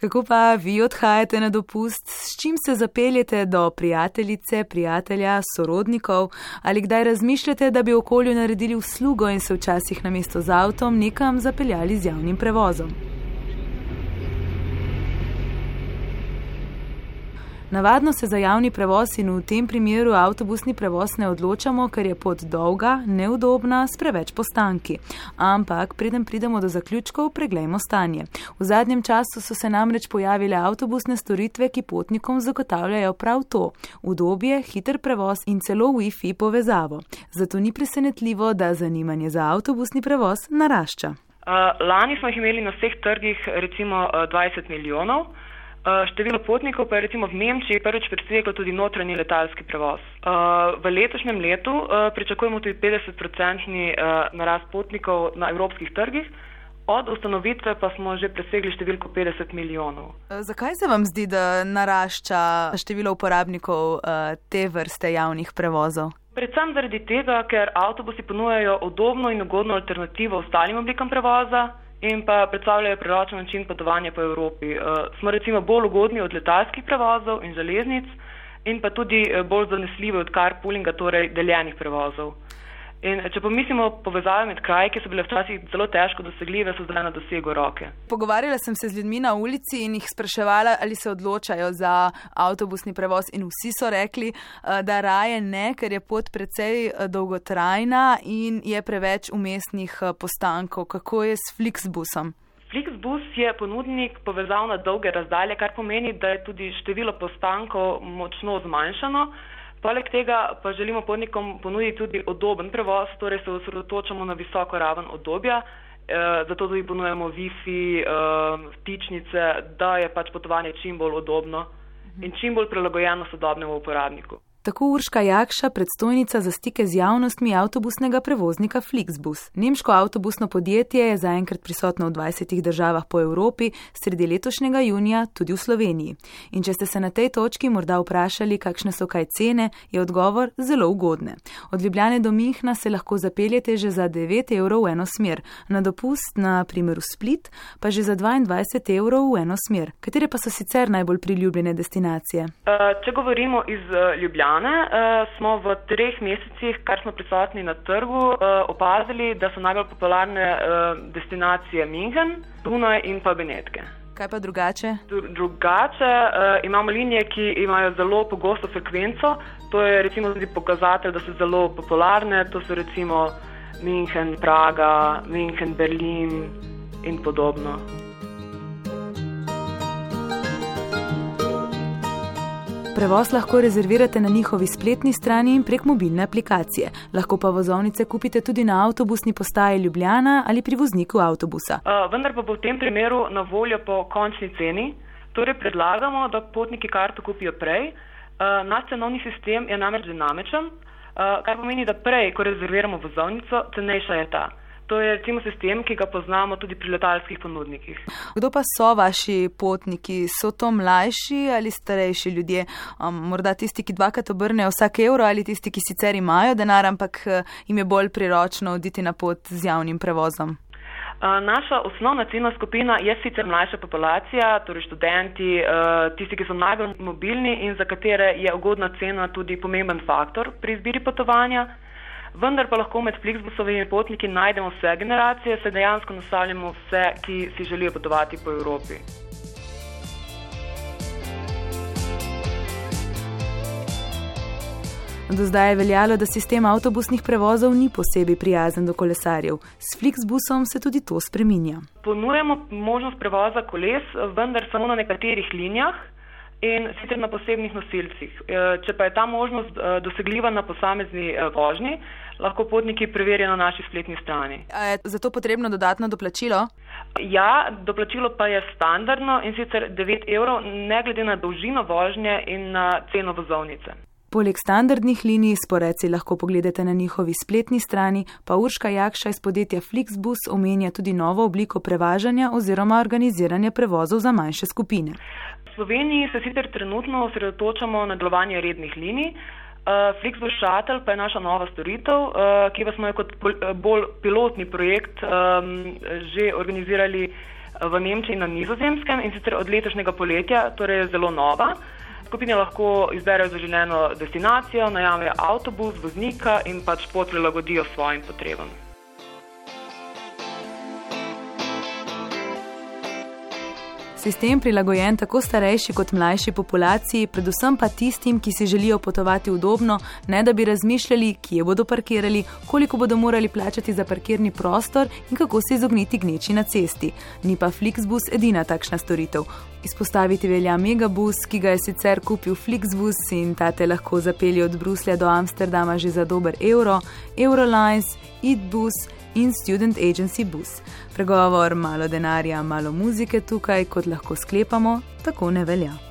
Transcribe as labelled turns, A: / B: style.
A: Kako pa vi odhajate na dopust, s čim se zapeljete do prijateljice, prijatelja, sorodnikov ali kdaj razmišljate, da bi okolju naredili uslugo in se včasih na mesto z avtom nekam zapeljali z javnim prevozom? Navadno se za javni prevoz in v tem primeru avtobusni prevoz ne odločamo, ker je pot dolga, neudobna, s preveč postanki. Ampak, preden pridemo do zaključkov, preglejmo stanje. V zadnjem času so se namreč pojavile avtobusne storitve, ki potnikom zagotavljajo prav to: udobje, hiter prevoz in celo Wi-Fi povezavo. Zato ni presenetljivo, da zanimanje za avtobusni prevoz narašča.
B: Uh, lani smo jih imeli na vseh trgih recimo uh, 20 milijonov. Eh, število potnikov pa je recimo v Nemčiji prvič preseglo tudi notranji letalski prevoz. Uh, v letošnjem letu uh, pričakujemo tudi 50-procentni uh, narast potnikov na evropskih trgih, od ustanovitve pa smo že presegli številko 50 milijonov.
A: Zakaj se vam zdi, da narašča število uporabnikov te vrste javnih prevozov?
B: Predvsem zaradi tega, ker avtobusi ponujajo udobno in ugodno alternativo ostalim oblikam prevoza in pa predstavljajo priročen način potovanja po Evropi. Uh, smo recimo bolj ugodni od letalskih prevozov in železnic in pa tudi eh, bolj zanesljivi od carpoolinga, torej deljenih prevozov. In če pomislimo povezave med kraji, ki so bile včasih zelo težko dosegljive, so zdaj na dosegu roke.
A: Pogovarjala sem se z ljudmi na ulici in jih spraševala, ali se odločajo za avtobusni prevoz in vsi so rekli, eh, da raje ne, ker je pot precej eh, dolgotrajna in je preveč umestnih eh, postankov. Kako je s Flixbusom?
B: Flixbus je ponudnik povezav na dolge razdalje, kar pomeni, da je tudi število postankov močno zmanjšano. Poleg tega pa želimo potnikom ponuditi tudi odoben prevoz, torej se osredotočamo na visoko raven odobja, eh, zato tudi ponujemo Wi-Fi, eh, vtičnice, da je pač potovanje čim bolj udobno in čim bolj prilagojeno sodobnemu uporabniku.
A: Tako Urška Jakša, predstojnica za stike z javnostmi avtobusnega prevoznika Flixbus. Nemško avtobusno podjetje je zaenkrat prisotno v 20 državah po Evropi, sredi letošnjega junija tudi v Sloveniji. In če ste se na tej točki morda vprašali, kakšne so kaj cene, je odgovor zelo ugodne. Od Ljubljane do Mihna se lahko zapeljete že za 9 evrov v eno smer, na dopust, na primer v Split, pa že za 22 evrov v eno smer. Katere pa so sicer najbolj priljubljene destinacije?
B: Uh, če govorimo iz uh, Ljubljana, Ljubljane uh, smo v treh mesecih, kar smo prisotni na trgu, uh, opazili, da so najbolj popularne uh, destinacije München, Dunaj in pa Benetke.
A: Kaj pa drugače?
B: Drugače uh, imamo linije, ki imajo zelo pogosto frekvenco. To je recimo tudi pokazatelj, da so zelo popularne. To so recimo München, Praga, München, Berlin in podobno.
A: Prevoz lahko rezervirate na njihovi spletni strani in prek mobilne aplikacije. Lahko pa vozovnice kupite tudi na avtobusni postaji Ljubljana ali pri vozniku avtobusa.
B: Uh, vendar pa bo v tem primeru na voljo po končni ceni. Torej predlagamo, da potniki karto kupijo prej. Uh, naš cenovni sistem je namreč dinamičen, uh, kar pomeni, da prej, ko rezerviramo vozovnico, cenejša je ta. To je recimo sistem, ki ga poznamo tudi pri letalskih ponudnikih.
A: Kdo pa so vaši potniki? So to mlajši ali starejši ljudje? Um, morda tisti, ki dvakrat obrnejo vsak evro ali tisti, ki sicer imajo denar, ampak uh, jim je bolj priročno oditi na pot z javnim prevozom?
B: Uh, naša osnovna ciljna skupina je sicer mlajša populacija, torej študenti, uh, tisti, ki so najbolj mobilni in za katere je ugodna cena tudi pomemben faktor pri izbiri potovanja vendar pa lahko med Flixbusovimi potniki najdemo vse generacije, se dejansko nastavljamo vse, ki si želijo potovati po Evropi.
A: Do zdaj je veljalo, da sistem avtobusnih prevozov ni posebej prijazen do kolesarjev. S Flixbusom se tudi to spreminja.
B: Ponujemo možnost prevoza koles, vendar samo na nekaterih linijah in sicer na posebnih nosilcih. E, če pa je ta možnost e, dosegljiva na posamezni e, vožnji, lahko potniki preverijo na naši spletni strani.
A: A je za to potrebno dodatno doplačilo?
B: Ja, doplačilo pa je standardno in sicer 9 evrov, ne glede na dolžino vožnje in na ceno vozovnice.
A: Poleg standardnih linij sporeci lahko pogledate na njihovi spletni strani, pa Urška Jakša iz podjetja Flixbus omenja tudi novo obliko prevažanja oziroma organiziranja prevozov za manjše skupine.
B: Sloveniji se sicer trenutno osredotočamo na delovanje rednih linij. Uh, Flixbus Shuttle pa je naša nova storitev, uh, ki pa smo jo kot bolj pilotni projekt um, že organizirali uh, v Nemčiji in na nizozemskem in sicer od letošnjega poletja, torej je zelo nova. Skupine lahko izberejo zaželeno destinacijo, najamejo avtobus, voznika in pač pot prilagodijo svojim potrebam.
A: Sistem prilagojen tako starejši kot mlajši populaciji, predvsem pa tistim, ki si želijo potovati udobno, ne da bi razmišljali, kje bodo parkirali, koliko bodo morali plačati za parkirni prostor in kako se izogniti gneči na cesti. Ni pa Flixbus edina takšna storitev. Izpostaviti velja Megabus, ki ga je sicer kupil Flixbus in ta te lahko zapelje od Bruslja do Amsterdama že za dober evro, Eurolines, Eatbus in Student Agency Bus. Pregovor malo denarja, malo muzike tukaj, kot lahko sklepamo, tako ne velja.